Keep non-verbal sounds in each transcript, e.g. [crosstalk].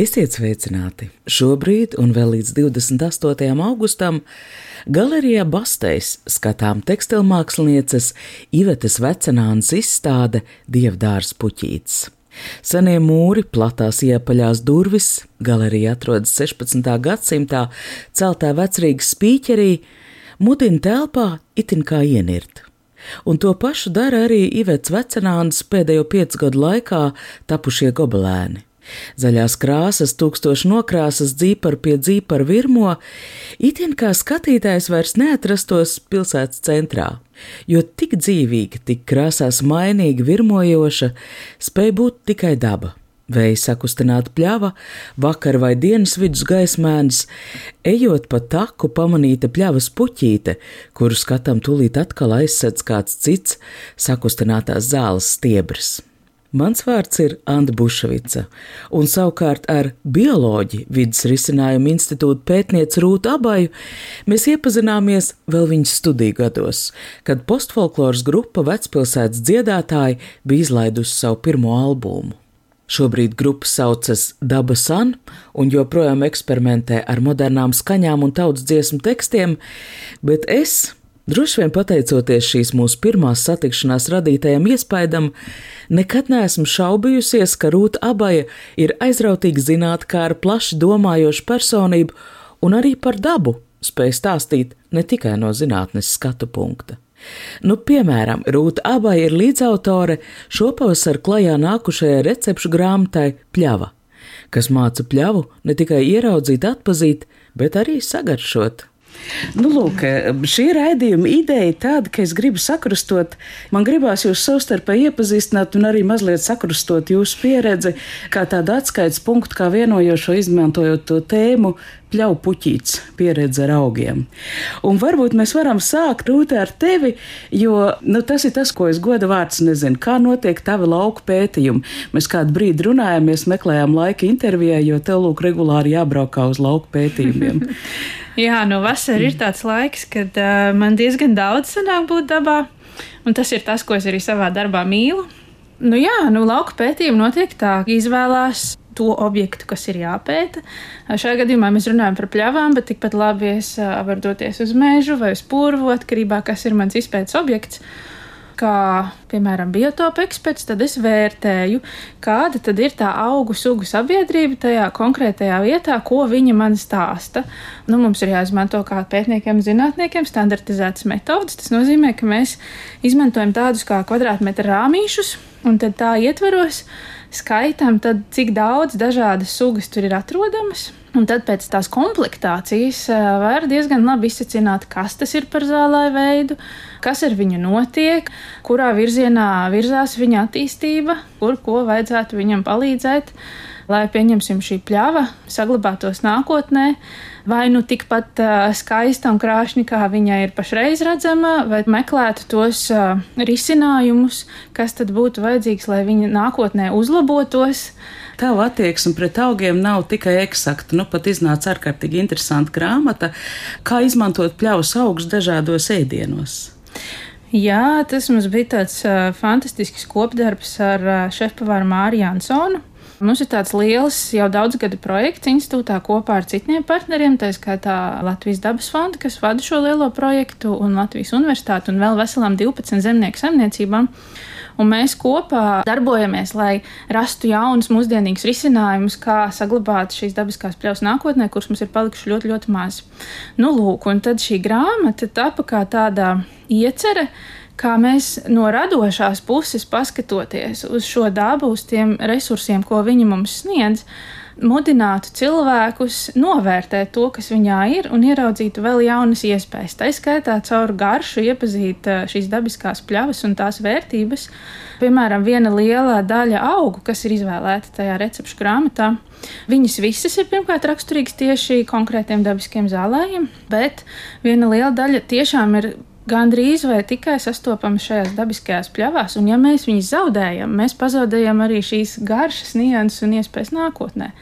Esiet sveicināti! Šobrīd un vēl līdz 28. augustam galerijā Basteis skatām tekstilmākslinieces Ivetes vecenānas izstāde Dievdārs puķīts. Senie mūri, platās iepaļās durvis, galerija atrodas 16. gadsimtā celtā vecrīgas spīķerī, mudina telpā itin kā ienirt. Un to pašu dara arī Ivets vecenāns pēdējo piecu gadu laikā tapušie gobelēni. Zaļās krāsas, tūkstoši nokrāsas dzīparu pie dzīparu virmo, itin kā skatītājs vairs neatrastos pilsētas centrā, jo tik dzīvīga, tik krāsās mainīga, virmojoša, spēja būt tikai daba. Vēja sakustināta pļava, vakar vai dienas vidus gaismēns, ejot pa taku pamanīta pļavas puķīte, kuru skatam tūlīt atkal aizsedz kāds cits sakustinātās zāles stiebrs. Mans vārds ir Anna Bušvica, un savukārt ar bioloģiju vidas risinājumu institūta pētnieci Rūtu Abaju mēs iepazināmies vēl viņas studiju gados, kad postfolkloras grupa Vecpilsētas dziedātāji bija izlaidusi savu pirmo albumu. Šobrīd grupa saucas Daba San un joprojām eksperimentē ar modernām skaņām un tautas dziesmu tekstiem, bet es, droši vien pateicoties šīs mūsu pirmās satikšanās radītajam iespaidam, nekad neesmu šaubījusies, ka Rūta abaja ir aizrautīgi zinātnē ar plaši domājošu personību un arī par dabu spēj stāstīt ne tikai no zinātnes skatu punkta. Nu, piemēram, Rūta abaja ir līdzautore šopavasar klajā nākušajai recepšu grāmatai Pļava, kas māca pļavu ne tikai ieraudzīt, atpazīt, bet arī sagaršot. Nu, lūk, šī raidījuma ideja tāda, ka es gribu sakrustot, man gribās jūs savstarpēji iepazīstināt un arī mazliet sakrustot jūsu pieredzi kā tādu atskaites punktu, kā vienojošo izmantojot to tēmu pļauju puķīts, pieredze ar augiem. Un varbūt mēs varam sākt rūtē ar tevi, jo nu, tas ir tas, ko es goda vārds nezinu, kā notiek tavi lauku pētījumi. Mēs kādu brīdi runājāmies, meklējām laika intervijai, jo tev lūk regulāri jābraukā uz lauku pētījumiem. [laughs] Jā, no vasara ir tāds laiks, kad uh, man diezgan daudz sanāk būt dabā, un tas ir tas, ko es arī savā darbā mīlu. Nu, jā, nu, lauka pētījumi notiek tā, ka izvēlās to objektu, kas ir jāpēta. Šajā gadījumā mēs runājam par pļavām, bet tikpat labi es varu doties uz mežu vai uz purvu, atkarībā kas ir mans izpētes objekts kā, piemēram, biotopa eksperts, tad es vērtēju, kāda tad ir tā augu sugu sabiedrība tajā konkrētajā vietā, ko viņa man stāsta. Nu, mums ir jāizmanto kā pētniekiem, zinātniekiem standartizētas metodas. Tas nozīmē, ka mēs izmantojam tādus kā kvadrātmetra rāmīšus, un tad tā ietveros skaitām, tad, cik daudz dažādas sugas tur ir atrodamas. Un tad pēc tās komplektācijas var diezgan labi izsacināt, kas tas ir par zālāju veidu, kas ar viņu notiek, kurā virzienā virzās viņa attīstība, kur ko vajadzētu viņam palīdzēt, lai pieņemsim šī pļava saglabātos nākotnē. Vai nu tikpat skaista un krāšņa, kā viņa ir pašreiz redzama, vai meklētu tos risinājumus, kas tad būtu vajadzīgs, lai viņa nākotnē uzlabotos. Tava attieksme pret augiem nav tikai eksakta. Nu, pat iznāca ārkārtīgi interesanta grāmata, kā izmantot pļaus augus dažādos ēdienos. Jā, tas mums bija tāds uh, fantastisks kopdarbs ar uh, šefpavāru Māriju Jansonu. Mums ir tāds liels, jau daudz gadu projekts institūtā kopā ar citiem partneriem, tā skaitā Latvijas dabas fonda, kas vada šo lielo projektu, un Latvijas universitāti un vēl veselām 12 zemnieku saimniecībām. Un mēs kopā darbojamies, lai rastu jaunus, mūsdienīgus risinājumus, kā saglabāt šīs dabiskās pļaus nākotnē, kuras mums ir palikušas ļoti, ļoti maz. Nu, lūk, un tad šī grāmata tapa kā tāda iecerē kā mēs no radošās puses paskatoties uz šo dabu, uz tiem resursiem, ko viņi mums sniedz, mudinātu cilvēkus novērtēt to, kas viņā ir, un ieraudzītu vēl jaunas iespējas. Tā skaitā caur garšu iepazīt šīs dabiskās pļavas un tās vērtības. Piemēram, viena liela daļa augu, kas ir izvēlēta tajā recepšu grāmatā, viņas visas ir pirmkārt raksturīgas tieši konkrētiem dabiskiem zālējiem, bet viena liela daļa tiešām ir gandrīz vai tikai sastopami šajās dabiskajās pļavās, un ja mēs viņus zaudējam, mēs pazaudējam arī šīs garšas, nianses un iespējas nākotnē.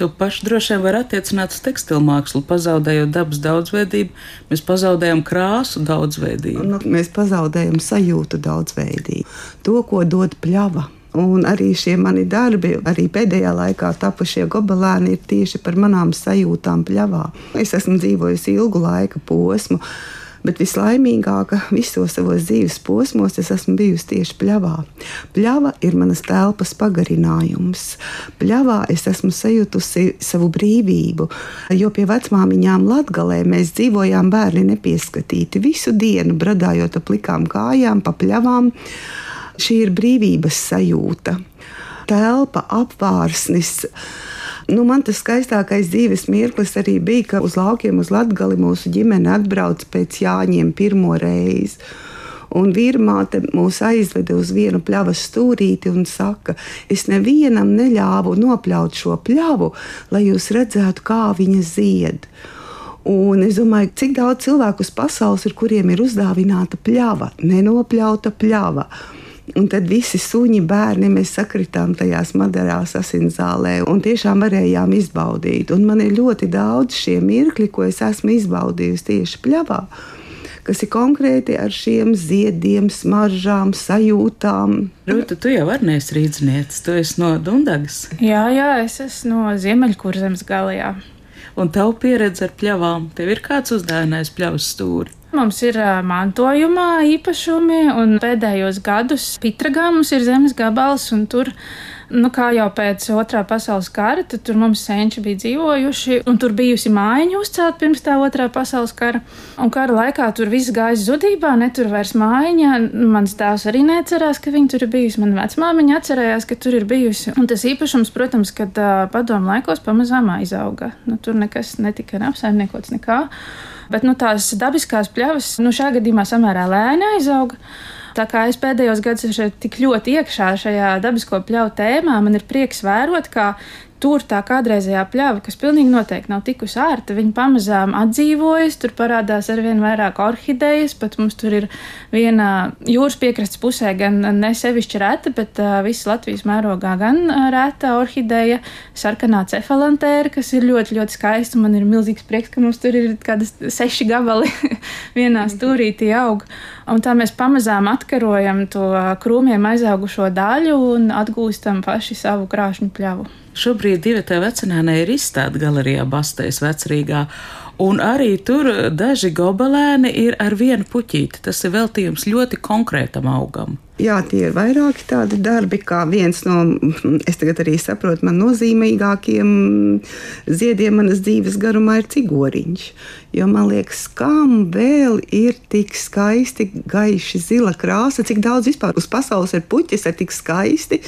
To pašu droši vien var attiecināt uz tekstilmākslu. Pazaudējot dabas daudzveidību, mēs pazaudējam krāsu daudzveidību. Nu, mēs pazaudējam sajūtu daudzveidību. To, ko dod pļava. Un arī šie mani darbi, arī pēdējā laikā tapušie gobelēni, ir tieši par manām sajūtām pļavā. Es esmu dzīvojusi ilgu laika posmu. Bet vislaimīgākā visos savos dzīves posmos es esmu bijusi tieši pļavā. Pļava ir manas telpas pagarinājums. Pļavā es esmu sajutusi savu brīvību, jo pie vecmāmiņām Latgalē mēs dzīvojām bērni nepieskatīti visu dienu, bradājot ap plikām kājām, pa pļavām. Šī ir brīvības sajūta, telpa, apvārsnis. Nu, man tas skaistākais dzīves mirklis arī bija, ka uz laukiem uz Latgali mūsu ģimene atbrauca pēc Jāņiem pirmo reizi. Un vīrmāte mūs aizveda uz vienu pļavas stūrīti un saka, es nevienam neļāvu nopļaut šo pļavu, lai jūs redzētu, kā viņa zied. Un es domāju, cik daudz cilvēku uz pasaules ir, kuriem ir uzdāvināta pļava, nenopļauta pļava. Un tad visi suņi, bērni, mēs sakritām tajās madarās asinzālē un tiešām varējām izbaudīt. Un man ir ļoti daudz šie mirkļi, ko es esmu izbaudījusi tieši pļavā kas ir konkrēti ar šiem ziediem, smaržām, sajūtām. Rūta, tu jau vari nes rīzniece, tu esi no Dundagas. Jā, jā, es esmu no Ziemeļkurzemes galā. Un tavu pieredze ar pļavām, tev ir kāds uzdāvinājis pļavas stūri? Mums ir mantojumā īpašumi, un pēdējos gadus Pitragā mums ir zemes gabals, un tur nu, kā jau pēc otrā pasaules kara, tad tur mums senči bija dzīvojuši, un tur bijusi mājiņa uzcelt pirms tā otrā pasaules kara. Un kara laikā tur viss gāja zudībā, netur vairs mājiņa. Mans tēvs arī neatcerās, ka viņa tur ir bijusi. Mana vecmāmiņa atcerējās, ka tur ir bijusi. Un tas īpašums, protams, kad uh, padomu laikos pamazām aizauga. Nu, tur nekas netika apsaimniekots nekā. Bet nu, tās dabiskās pļavas nu, šajā gadījumā samērā lēni aizauga. Tā kā es pēdējos gados esmu tik ļoti iekšā šajā dabisko pļauju tēmā, man ir prieks vērot, kā tur tā kādreizējā pļava, kas pilnīgi noteikti nav tikusi ārta, viņa pamazām atdzīvojas, tur parādās ar vien vairāk orhidejas, pat mums tur ir viena jūras piekrastes pusē gan ne sevišķi reta, bet uh, visas Latvijas mērogā gan reta orhideja, sarkanā cefalantēra, kas ir ļoti, ļoti skaista. Man ir milzīgs prieks, ka mums tur ir kādas seši gabali [laughs] vienā stūrītī aug. Un tā mēs pamazām atkarojam to krūmiem aizaugušo daļu un atgūstam paši savu krāšņu pļavu. Šobrīd divi tā vecenēnē ir izstāde galerijā Bastējas vecrīgā, un arī tur daži gobelēni ir ar vienu puķīti. Tas ir veltījums ļoti konkrētam augam. Jā, tie ir vairāki tādi darbi, kā viens no, es tagad arī saprotu, man nozīmīgākiem ziediem manas dzīves garumā ir cigoriņš. Jo man liekas, kam vēl ir tik skaisti, gaiši zila krāsa, cik daudz vispār uz pasaules ir puķis ar tik skaisti,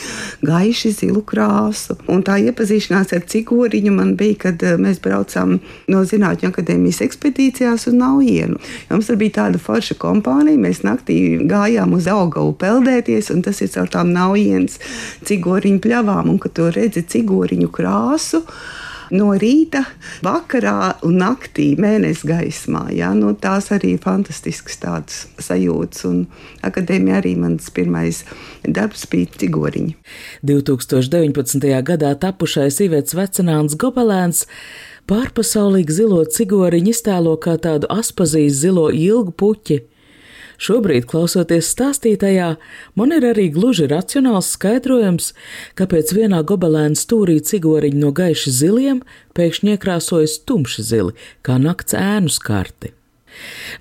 gaiši zilu krāsu. Un tā iepazīšanās ar cigoriņu man bija, kad eh, mēs braucām no Zinātņu akadēmijas ekspedīcijās uz Naujienu. Mums bija tāda forša kompānija, mēs naktī gājām uz Augavu peldēties, un tas ir caur tām Naujienas cigoriņu pļavām, un kad tu redzi cigoriņu krāsu, no rīta, vakarā un naktī mēnesis gaismā. Ja? Nu, tās arī ir fantastiskas tādas sajūtas. Akadēmija arī mans pirmais darbs bija Cigoriņa. 2019. gadā tapušais Ivets Vecenāns Gobelēns pārpasaulīgi zilo cigoriņu iztēlo kā tādu aspazīs zilo ilgu puķi Šobrīd, klausoties stāstītajā, man ir arī gluži racionāls skaidrojums, kāpēc vienā gobelēna stūrī cigoriņi no gaiši ziliem pēkšņi iekrāsojas tumši zili, kā nakts ēnu skarti.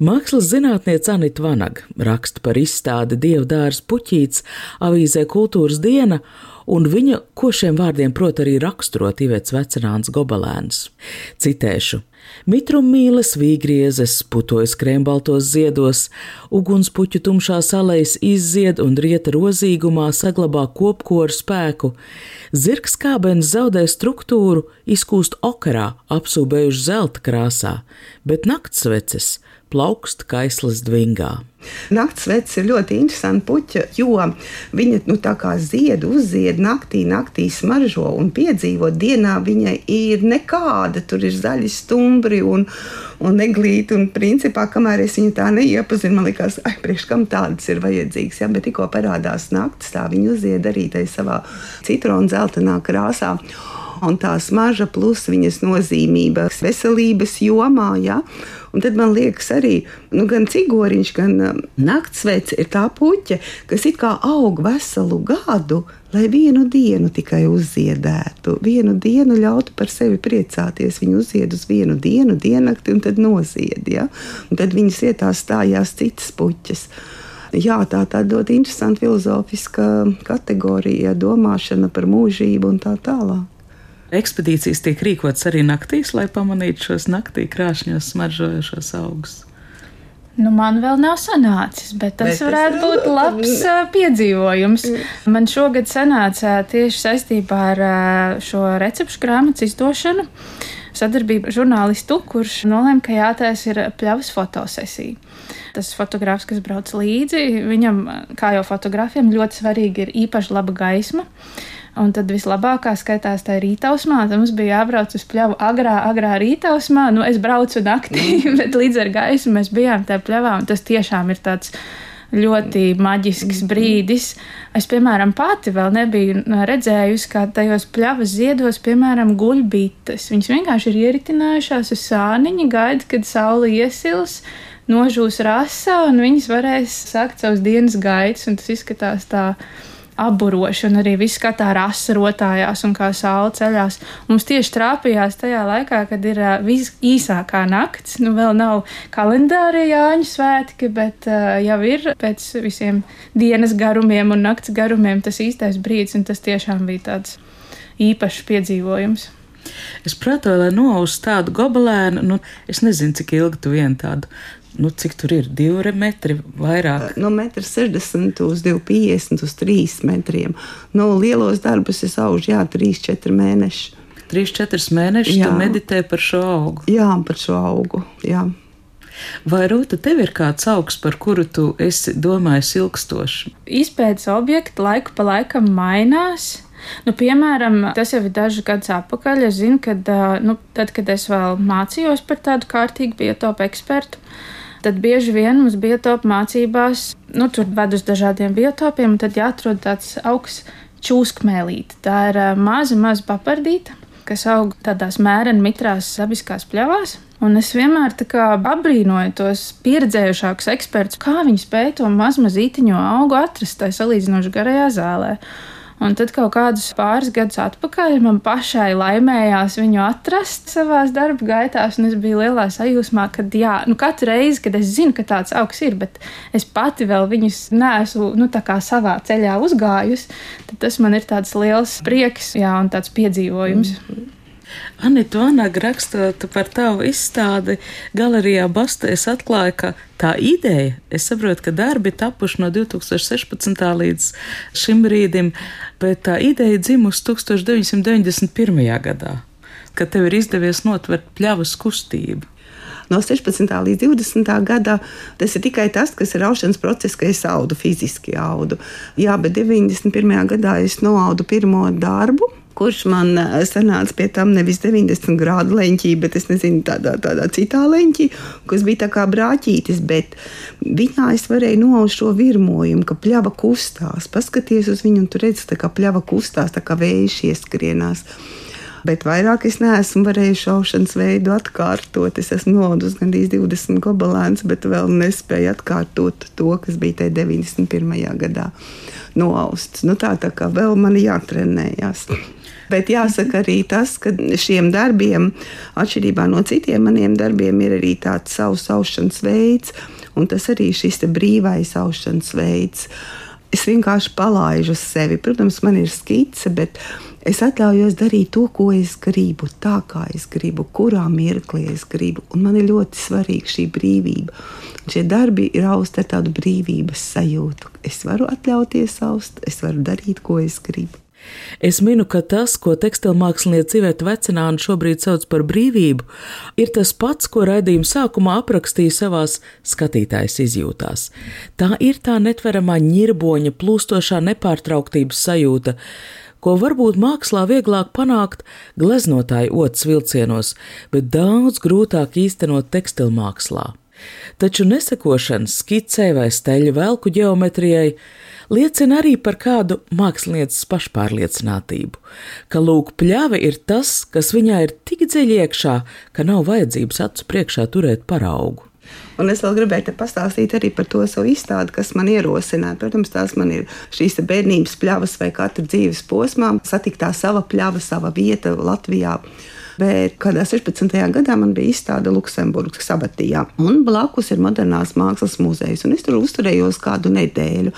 Mākslas zinātniece Anita Vanaga raksta par izstādi Dievdārs puķīts avīzē Kultūras diena, un viņa ko šiem vārdiem prot arī raksturot Ivets vecerāns gobelēns. Citēšu: Mitrummīles vīgriezes putojas krembaltos ziedos, ugunspuķu tumšā salais izzied un rieta rozīgumā saglabā kopkoru spēku, zirgs kābens zaudē struktūru, izkūst okarā, apsūbējuši zelta krāsā, bet naktsveces plaukst kaislas dvingā. Nakts vecs ir ļoti interesanti puķa, jo viņa nu, tā kā zied, uzzied naktī, naktī smaržo un piedzīvot dienā viņai ir nekāda. Tur ir zaļi stumbri un, un neglīti. Un principā, kamēr es viņu tā neiepazinu, man liekas, ai, priekš kam tādas ir vajadzīgas. Ja? Bet tikko parādās naktis, tā viņa uzzied arī tajā savā citronu zeltainā krāsā un tā smarža plus viņas nozīmība veselības jomā. Ja? Un tad man liekas, arī nu, gan cigoriņš, gan um, naktsveids ir tā puķa, kas it kā aug veselu gadu, lai vienu dienu tikai uzziedētu, vienu dienu ļautu par sevi priecāties. Viņu uzzied uz vienu dienu, diennakti, un tad nozied. Ja? Un tad viņas vietā stājās citas puķas. Jā, tā ir ļoti interesanta filozofiska kategorija, domāšana par mūžību un tā tālāk. Ekspedīcijas tiek rīkotas arī naktīs, lai pamanītu šos naktī krāšņos smaržojošos augus. Nu, man vēl nav sanācis, bet tas bet varētu būt labs uh, piedzīvojums. Man šogad sanāca tieši saistībā ar uh, šo recepšu grāmatas izdošanu sadarbību žurnālistu, kurš nolēma, ka jātaisa ir pļavas fotosesija. Tas fotogrāfs, kas brauc līdzi, viņam, kā jau fotogrāfiem, ļoti svarīgi ir īpaši laba gaisma. Un tad vislabākā skaitās tā rītausmā. Tad mums bija jābrauc uz pļavu agrā, agrā rītausmā. Nu, es braucu naktī, mm. [laughs] bet līdz ar gaismu mēs bijām tajā pļavā. Tas tiešām ir tāds ļoti maģisks mm. brīdis. Es, piemēram, pati vēl nebiju redzējusi, kā tajos pļavas ziedos, piemēram, guļbītes. Viņas vienkārši ir ieritinājušās uz sāniņa, gaida, kad saule iesils. Nožūs rasā, un viņas varēs sākt savus dienas gaitas, un tas izskatās tā apburoši, un arī viss skatā rasa rotājās un kā saule ceļās. Mums tieši trāpījās tajā laikā, kad ir uh, visīsākā nakts. Nu, vēl nav kalendārie Jāņu svētki, bet uh, jau ir pēc visiem dienas garumiem un nakts garumiem tas īstais brīdis, un tas tiešām bija tāds īpašs piedzīvojums. Es prātoju, lai noaustu tādu gobelēnu, nu, es nezinu, cik ilgi tu vien tādu nu, cik tur ir divi metri vairāk? No 1,60 m uz 2,50 uz 3 metriem. Nu, lielos darbus es augu, jā, 3-4 mēneši. 3-4 mēnešus tu meditē par šo augu. Jā, par šo augu. Jā. Vai Rūta, tev ir kāds augs, par kuru tu esi domājis ilgstoši? Izpētes objekti laiku pa laikam mainās. Nu, piemēram, tas jau ir daži gadus atpakaļ. Es zinu, ka nu, tad, kad es vēl mācījos par tādu kārtīgu biotopu ekspertu, tad bieži vien mums biotopu mācībās, nu, tur ved uz dažādiem biotopiem, un tad jāatrod tāds augsts čūskmēlīte. Tā ir maza, maza papardīta, kas aug tādās mēreni mitrās dabiskās pļavās. Un es vienmēr apbrīnoju tos pieredzējušākus ekspertus, kā viņi spēj to mazmazītiņo augu atrast tajā salīdzinoši garajā zālē. Un tad kaut kādus pāris gadus atpakaļ man pašai laimējās viņu atrast savā darba gaitā, un es biju lielā sajūsmā, ka jā, nu, katru reizi, kad es zinu, ka tāds augs ir, bet es pati vēl viņus neesmu nu, savā ceļā uzgājusi, tad tas man ir tāds liels prieks jā, un tāds piedzīvojums. Mm -hmm. Anita Vanaga rakstot par tavu izstādi galerijā Bastēs atklāja, ka tā ideja, es saprotu, ka darbi tapuši no 2016. līdz šim brīdim, bet tā ideja dzimusi 1991. gadā, kad tev ir izdevies notvert pļavas kustību no 16. līdz 20. gadā. Tas ir tikai tas, kas ir aušanas process, ka es audu fiziski audu. Jā, bet 91. gadā es noaudu pirmo darbu kurš man eh, sanāca pie tam nevis 90 grādu leņķī, bet es nezinu, tādā, tādā citā leņķī, kas bija tā kā brāķītis, bet viņā es varēju noaust šo virmojumu, ka pļava kustās. Paskaties uz viņu, un tur redz, kā pļava kustās, tā kā vējš ieskrienās. Bet vairāk es neesmu varējis šaušanas veidu atkārtot. Es esmu nodus gandrīz 20 gobelēns, bet vēl nespēju atkārtot to, kas bija tajā 91. gadā noausts. Nu, tā, tā kā vēl man jātrenējās. Bet jāsaka arī tas, ka šiem darbiem, atšķirībā no citiem maniem darbiem, ir arī tāds savs aušanas veids, un tas arī šis brīvais aušanas veids. Es vienkārši palaidu sevi. Protams, man ir skice, bet es atļaujos darīt to, ko es gribu, tā kā es gribu, kurā mirklī es gribu. Un man ir ļoti svarīga šī brīvība. Un šie darbi ir austi ar tādu brīvības sajūtu. Es varu atļauties aust, es varu darīt, ko es gribu. Es minu, ka tas, ko tekstilmākslinieca Iveta Vecenāna šobrīd sauc par brīvību, ir tas pats, ko raidījuma sākumā aprakstīja savās skatītājas izjūtās. Tā ir tā netveramā ņirboņa plūstošā nepārtrauktības sajūta, ko varbūt mākslā vieglāk panākt gleznotāju otras vilcienos, bet daudz grūtāk īstenot tekstilmākslā. Taču nesekošana skicē vai steļu velku ģeometrijai liecina arī par kādu mākslinieces pašpārliecinātību, ka lūk, pļāve ir tas, kas viņā ir tik dziļi iekšā, ka nav vajadzības acu priekšā turēt paraugu. Un es vēl gribēju te pastāstīt arī par to savu izstādi, kas man ierosināja. Protams, tās man ir šīs bērnības pļavas vai katra dzīves posmā, satiktā sava pļava, sava vieta Latvijā. Bet kādā 16. gadā man bija izstāde Luksemburgas sabatījā, un blakus ir modernās mākslas muzejs. Es tur uzturējos kādu nedēļu,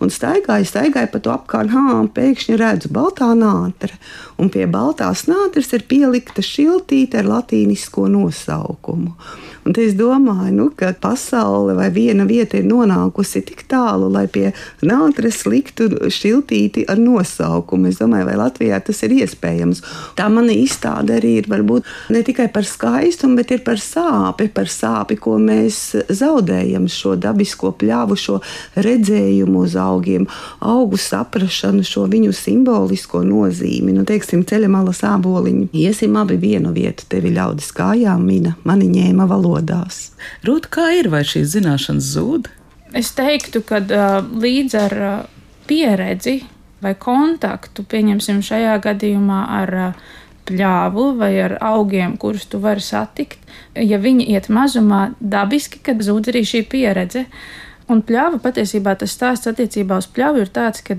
un staigāju, staigāju pa to apkārt, un pēkšņi redzu baltā nātre. Un pie baltās nātres ir pielikta šiltīte ar latīnisko nosaukumu. Un es domāju, nu, ka pasaule vai viena vieta ir nonākusi tik tālu, lai pie nātres liktu šiltīti ar nosaukumu. Es domāju, vai Latvijā tas ir iespējams. Tā mana izstāde arī ir varbūt ne tikai par skaistumu, bet ir par sāpi, par sāpi, ko mēs zaudējam, šo dabisko pļāvu, šo redzējumu uz augiem, augu saprašanu, šo viņu simbolisko nozīmi. Nu, teiksim, ceļa malas āboliņi. Iesim abi vienu vietu, tevi ļaudis kājām mina, mani ņēma valodu valodās. Rūt, kā ir, vai šīs zināšanas zūd? Es teiktu, ka uh, līdz ar uh, pieredzi vai kontaktu, pieņemsim šajā gadījumā ar uh, pļāvu vai ar augiem, kurus tu vari satikt, ja viņi iet mazumā, dabiski, kad zūd arī šī pieredze. Un pļāva patiesībā tas stāsts attiecībā uz pļāvu ir tāds, ka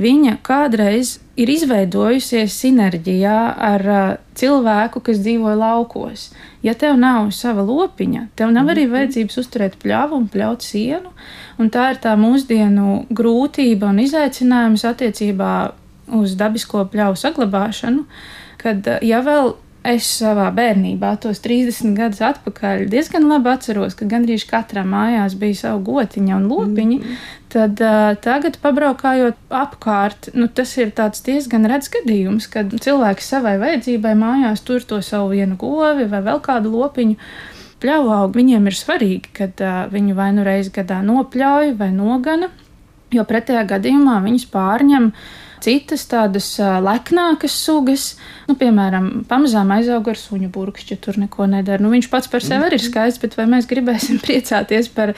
viņa kādreiz ir izveidojusies sinerģijā ar uh, cilvēku, kas dzīvo laukos. Ja tev nav sava lopiņa, tev nav arī mhm. vajadzības uzturēt pļāvu un pļaut sienu, un tā ir tā mūsdienu grūtība un izaicinājums attiecībā uz dabisko pļauju saglabāšanu, kad ja vēl Es savā bērnībā, tos 30 gadus atpakaļ, diezgan labi atceros, ka gandrīz katrā mājās bija sava gotiņa un lopiņa. Mm. Tad uh, tagad, pabraukājot apkārt, nu, tas ir diezgan redzams gadījums, kad cilvēki savai vajadzībai mājās tur to savu vienu govi vai vēl kādu lopiņu. Pļauju augi viņiem ir svarīgi, kad uh, viņu vai nu reizi gadā nopļauj vai nogana, jo pretējā gadījumā viņus pārņem uh, citas tādas leknākas sugas, nu, piemēram, pamazām aizauga ar suņu burkšķi, tur neko nedara. Nu, viņš pats par sevi arī ir skaists, bet vai mēs gribēsim [laughs] priecāties par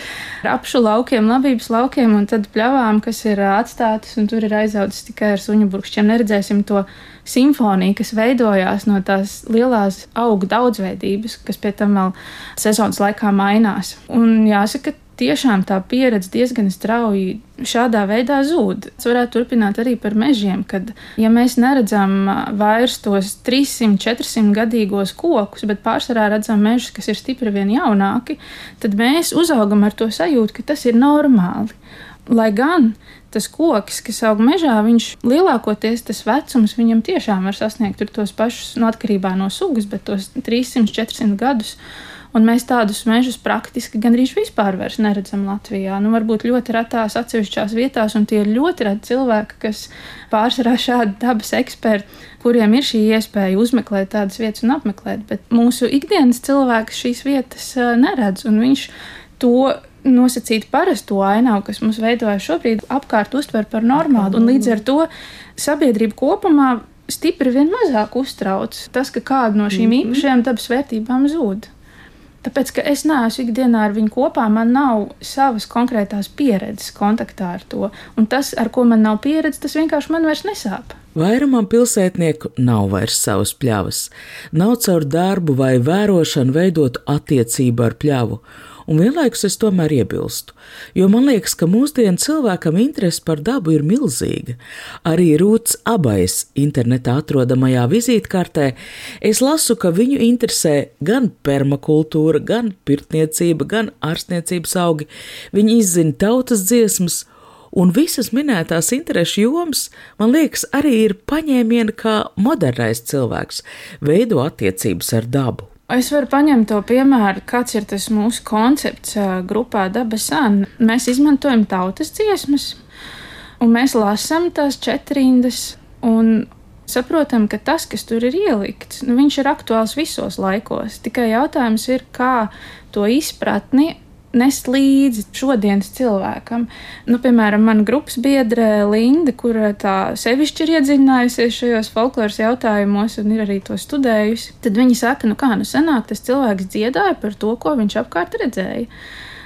apšu laukiem, labības laukiem un tad pļavām, kas ir atstātas un tur ir aizaudzis tikai ar suņu burkšķiem, neredzēsim to simfoniju, kas veidojās no tās lielās augu daudzveidības, kas pie tam vēl sezonas laikā mainās. Un jāsaka, tiešām tā pieredze diezgan strauji šādā veidā zūd. Es varētu turpināt arī par mežiem, kad, ja mēs neredzam vairs tos 300, 400 gadīgos kokus, bet pārsvarā redzam mežus, kas ir stipri vien jaunāki, tad mēs uzaugam ar to sajūtu, ka tas ir normāli. Lai gan tas koks, kas aug mežā, viņš lielākoties tas vecums viņam tiešām var sasniegt tos pašus, no atkarībā no sugas, bet tos 300, 400 gadus. Un mēs tādus mežus praktiski gandrīz vispār neredzam Latvijā. Nu, varbūt ļoti retās atsevišķās vietās, un tie ir ļoti reti cilvēki, kas pārsvarā šādi dabas eksperti, kuriem ir šī iespēja uzmeklēt tādas vietas un apmeklēt. Bet mūsu ikdienas cilvēks šīs vietas neredz, un viņš to nosacīt parasto ainavu, kas mums veidojas šobrīd, apkārt uztver par normālu. Un līdz ar to sabiedrība kopumā stipri vien mazāk uztrauc tas, ka kāda no šīm mhm. īpašajām dabas vērtībām zūd. Tāpēc, ka es neesmu ikdienā ar viņu kopā, man nav savas konkrētās pieredzes kontaktā ar to. Un tas, ar ko man nav pieredze, tas vienkārši man vairs nesāp. Vairumam pilsētnieku nav vairs savas pļavas. Nav caur darbu vai vērošanu veidot attiecību ar pļavu un vienlaikus es tomēr iebilstu, jo man liekas, ka mūsdienu cilvēkam interese par dabu ir milzīga. Arī Rūts abais internetā atrodamajā vizītkartē es lasu, ka viņu interesē gan permakultūra, gan pirtniecība, gan ārstniecības augi. Viņi izzina tautas dziesmas, un visas minētās interešu jomas, man liekas, arī ir paņēmieni, kā modernais cilvēks veido attiecības ar dabu. Es varu paņemt to piemēru, kāds ir tas mūsu koncepts grupā Dabas Sāna. Mēs izmantojam tautas dziesmas, un mēs lasām tās četrindas. Un saprotam, ka tas, kas tur ir ielikts, nu, viņš ir aktuāls visos laikos. Tikai jautājums ir, kā to izpratni nest līdzi šodienas cilvēkam. Nu, piemēram, mana grupas biedre Linda, kur tā sevišķi ir iedziļinājusies šajos folkloras jautājumos un ir arī to studējusi, tad viņa saka, nu kā nu sanāk, tas cilvēks dziedāja par to, ko viņš apkārt redzēja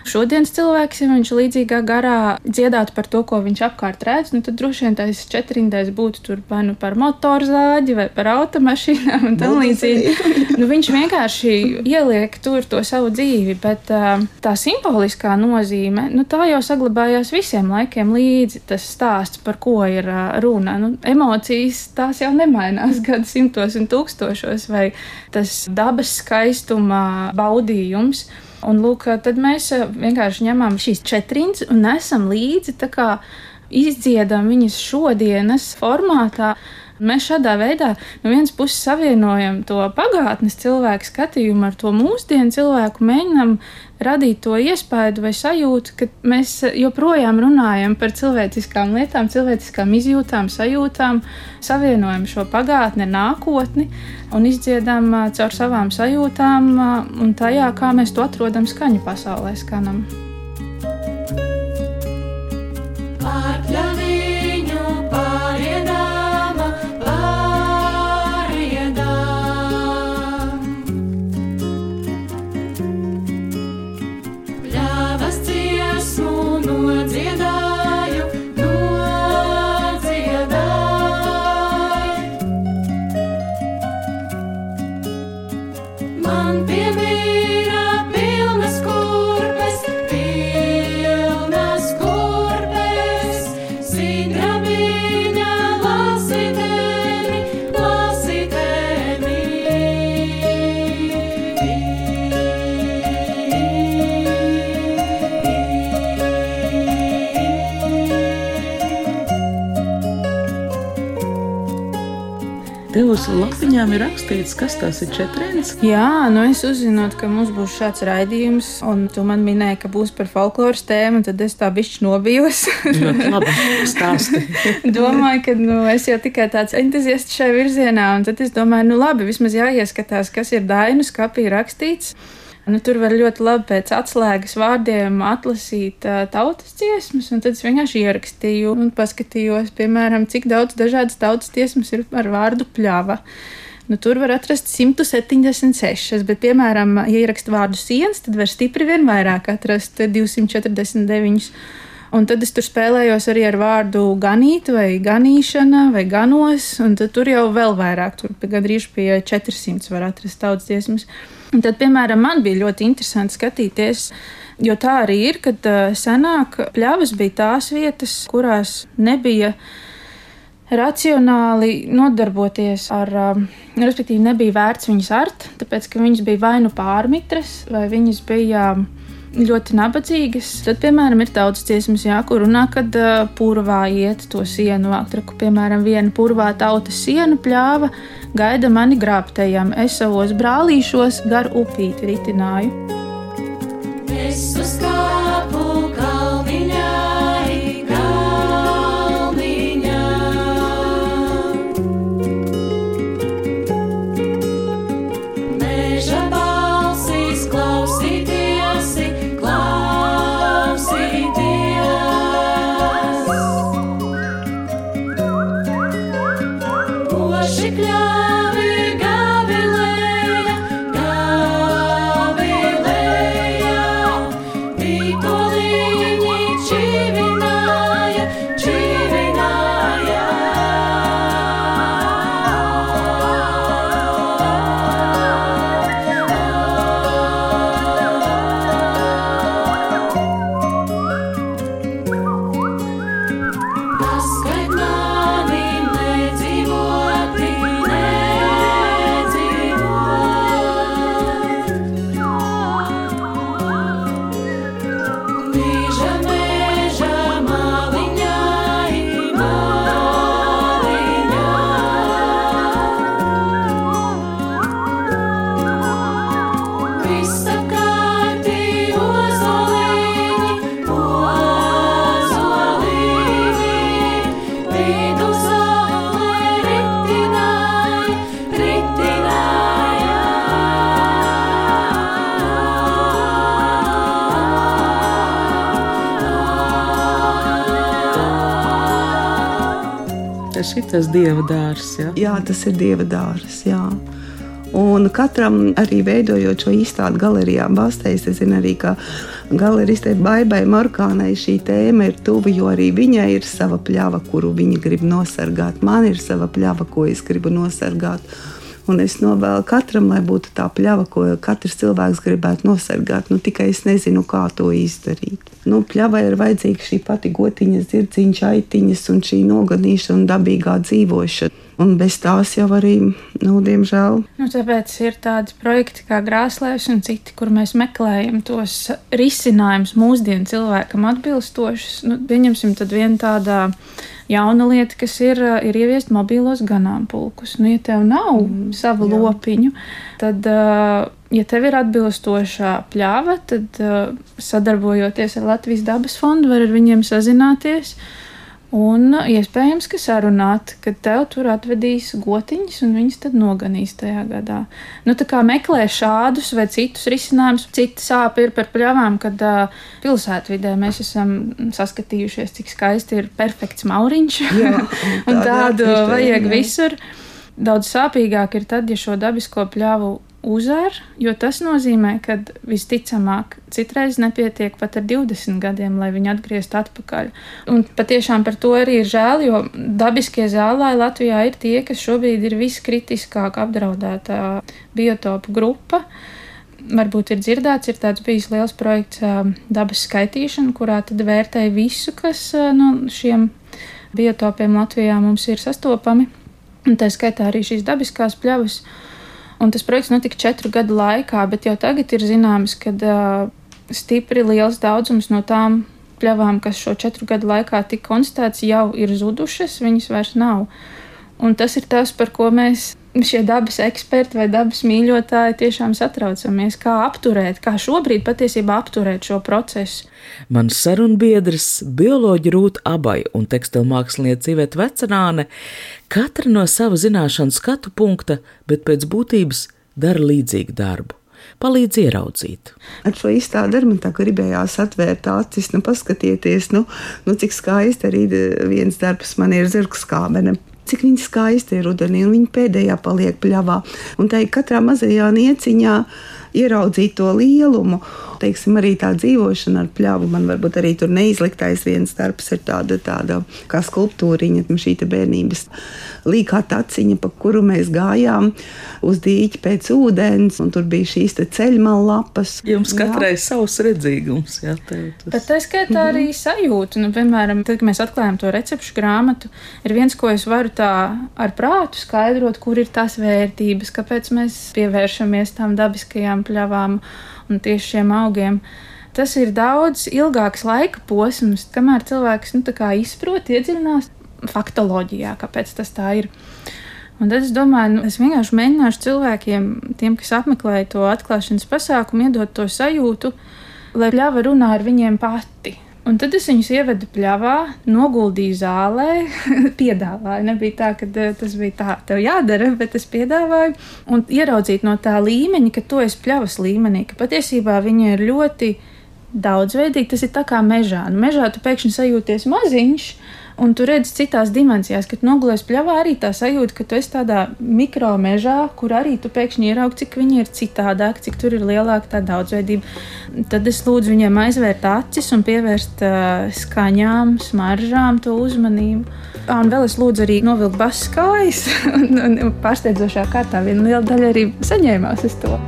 šodienas cilvēks, ja viņš līdzīgā garā dziedātu par to, ko viņš apkārt redz, nu, tad droši vien tas četrindais būtu tur vai nu par motorzāģi vai par automašīnām un tam līdzīgi. [laughs] Nu, viņš vienkārši ieliek tur to savu dzīvi, bet tā simboliskā nozīme, nu, tā jau saglabājās visiem laikiem līdzi. Tas stāsts, par ko ir runa, nu, emocijas tās jau nemainās gadsimtos un tūkstošos, vai tas dabas skaistuma baudījums. Un lūk, tad mēs eh, vienkārši ņemam šīs četrīnas un nesam līdzi, tā kā izdziedam viņas šodienas formātā. Mēs šādā veidā no vienas puses savienojam to pagātnes cilvēku skatījumu ar to mūsdienu cilvēku, mēģinam radīt to iespēju vai sajūtu, ka mēs joprojām runājam par cilvēciskām lietām, cilvēciskām izjūtām, sajūtām, savienojam šo pagātni ar nākotni un izdziedam caur savām sajūtām un tajā, kā mēs to atrodam skaņu pasaulē skanam. Lapiņām ir rakstīts, kas tas ir četrēns. Jā, nu es uzzinot, ka mums būs šāds raidījums, un tu man minēji, ka būs par folkloras tēmu, tad es tā bišķi nobijos. [laughs] Labi stāsti. [laughs] domāju, ka nu, es jau tikai tāds entuziasts šajā virzienā, un tad es domāju, nu labi, vismaz jāieskatās, kas ir Dainu skapī rakstīts. Nu, tur var ļoti labi pēc atslēgas vārdiem atlasīt uh, tautas dziesmas, un tad es vienkārši ierakstīju un paskatījos, piemēram, cik daudz dažādas tautas dziesmas ir ar vārdu pļāva. Nu, tur var atrast 176, bet, piemēram, ja ierakstu vārdu sienas, tad var stipri vien vairāk atrast 249. Un tad es tur spēlējos arī ar vārdu ganīt, vai ganīšana, vai ganos, un tur jau vēl vairāk, tur gandrīz pie 400 var atrast tautas dziesmas. Un tad, piemēram, man bija ļoti interesanti skatīties. Jo tā arī ir, kad senāk pļavas bija tās vietas, kurās nebija racionāli nodarboties ar, respektīvi, nebija vērts viņas art, tāpēc ka viņas bija vai nu pārmitras, vai viņas bija ļoti nabadzīgas. Tad, piemēram, ir daudz dziesmas, jā, kur runā, kad uh, purvā iet to sienu vāktraku. Piemēram, viena purvā tautas siena pļāva gaida mani grābtajam, es savos brālīšos gar upīti ritināju. Es ka šis dieva dārs. Ja? Jā, tas ir dieva dārs. Jā. Un katram arī veidojot šo izstādi galerijā, Bastēs, es zinu arī, ka galeristē Baibai Markānai šī tēma ir tuva, jo arī viņai ir sava pļava, kuru viņa grib nosargāt. Man ir sava pļava, ko es gribu nosargāt. Un es novēlu katram, lai būtu tā pļava, ko katrs cilvēks gribētu nosargāt. Nu, tikai es nezinu, kā to izdarīt. Nu, pļavai ir vajadzīga šī pati gotiņa, zirdziņš, aitiņas un šī noganīšana dabīgā dzīvošana. Un bez tās jau arī, nu, diemžēl. Nu, tāpēc ir tādi projekti kā Grāslēvs un citi, kur mēs meklējam tos risinājumus mūsdienu cilvēkam atbilstošus. Nu, pieņemsim tad vienu tādu jauna lieta, kas ir, ir ieviest mobīlos ganāmpulkus. Nu, ja tev nav mm, savu jā. lopiņu, tad, ja tev ir atbilstošā pļāva, tad sadarbojoties ar Latvijas dabas fondu, var ar viņiem sazināties Un iespējams, ka sarunāt, ka tev tur atvedīs gotiņas, un viņas tad noganīs tajā gadā. Nu, tā kā meklē šādus vai citus risinājumus, cita sāpe ir par pļavām, kad uh, pilsētvidē mēs esam saskatījušies, cik skaisti ir perfekts mauriņš, Jā, un [laughs] tādu vajag visur. Daudz sāpīgāk ir tad, ja šo dabisko pļavu uzvar, jo tas nozīmē, ka visticamāk citreiz nepietiek pat ar 20 gadiem, lai viņu atgrieztu atpakaļ. Un patiešām par to arī ir žēl, jo dabiskie zālāji Latvijā ir tie, kas šobrīd ir viskritiskāk apdraudētā biotopu grupa. Varbūt ir dzirdēts, ir tāds bijis liels projekts dabas skaitīšana, kurā tad vērtēja visu, kas no šiem biotopiem Latvijā mums ir sastopami. Un tā skaitā arī šīs dabiskās pļavas. Un tas projekts notika četru gadu laikā, bet jau tagad ir zināms, ka uh, stipri liels daudzums no tām pļavām, kas šo četru gadu laikā tika konstatēts, jau ir zudušas, viņas vairs nav. Un tas ir tas, par ko mēs šie dabas eksperti vai dabas mīļotāji tiešām satraucamies, kā apturēt, kā šobrīd patiesībā apturēt šo procesu. Mans sarunbiedrs, bioloģi Rūta Abai un tekstilmākslinieca Iveta Vecerāne, katra no sava zināšanu skatu punkta, bet pēc būtības dara līdzīgu darbu palīdz ieraudzīt. Ar šo izstādi man tā gribējās atvērt acis, nu, paskatieties, nu, nu, cik skaisti arī viens darbs man ir zirgskābene cik viņi skaisti ir rudenī, un viņi pēdējā paliek pļavā. Un tā ir katrā mazajā nieciņā ieraudzīt to lielumu. Teiksim, arī tā dzīvošana ar pļāvu. Man varbūt arī tur neizliktais viens darbs ir tāda, tāda kā skulptūriņa, šī bērnības līkā taciņa, pa kuru mēs gājām uz dīķi pēc ūdens, un tur bija šīs ceļmalas lapas. Jums katrai jā. savs redzīgums, jā, tev tas. Bet tā skaitā arī sajūta, nu, piemēram, tad, kad mēs atklājam to recepšu grāmatu, ir viens, ko es varu tā ar prātu skaidrot, kur ir tās vērtības, kāpēc mēs pievēršamies tām dabiskajām pļavām un tieši šiem augiem. Tas ir daudz ilgāks laika posms, kamēr cilvēks nu, izprot, iedziļinās faktoloģijā, kāpēc tas tā ir. Un tad es domāju, nu, es vienkārši mēģināšu cilvēkiem, tiem, kas apmeklē to atklāšanas pasākumu, iedot to sajūtu, lai pļava runā ar viņiem pati. Un tad es viņus ievedu pļāvā, noguldīju zālē, [laughs] piedāvāju. Nebija tā, ka eh, tas bija tā, tev jādara, bet es piedāvāju. Un ieraudzīt no tā līmeņa, ka tu esi pļavas līmenī, ka patiesībā viņi ir ļoti daudzveidīgi. Tas ir tā kā mežā. Nu, mežā tu pēkšņi sajūties maziņš, Un tu redzi citās dimensijās, kad nogulēs pļavā arī tā sajūta, ka tu esi tādā mikro mežā, kur arī tu pēkšņi ieraugi, cik viņi ir citādāki, cik tur ir lielāka tā daudzveidība. Tad es lūdzu viņiem aizvērt acis un pievērst uh, skaņām, smaržām to uzmanību. Un vēl es lūdzu arī novilkt basas kājas, [laughs] un, un pārsteidzošā kārtā viena liela daļa arī saņēmās uz to.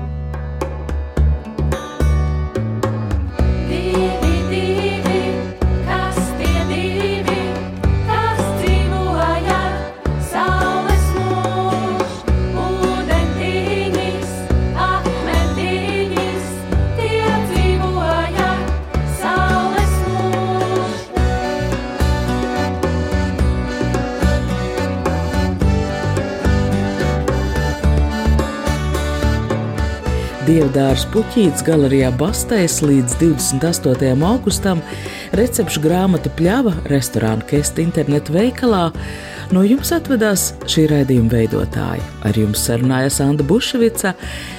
Dievdārs Puķīts galerijā Bastēs līdz 28. augustam, recepšu grāmata Pļava restorāna Kesta internetu veikalā. No jums atvedās šī raidījuma veidotāja. Ar jums sarunājās Anna Bušvica,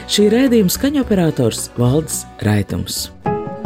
šī raidījuma skaņoperators Valdis Raitums.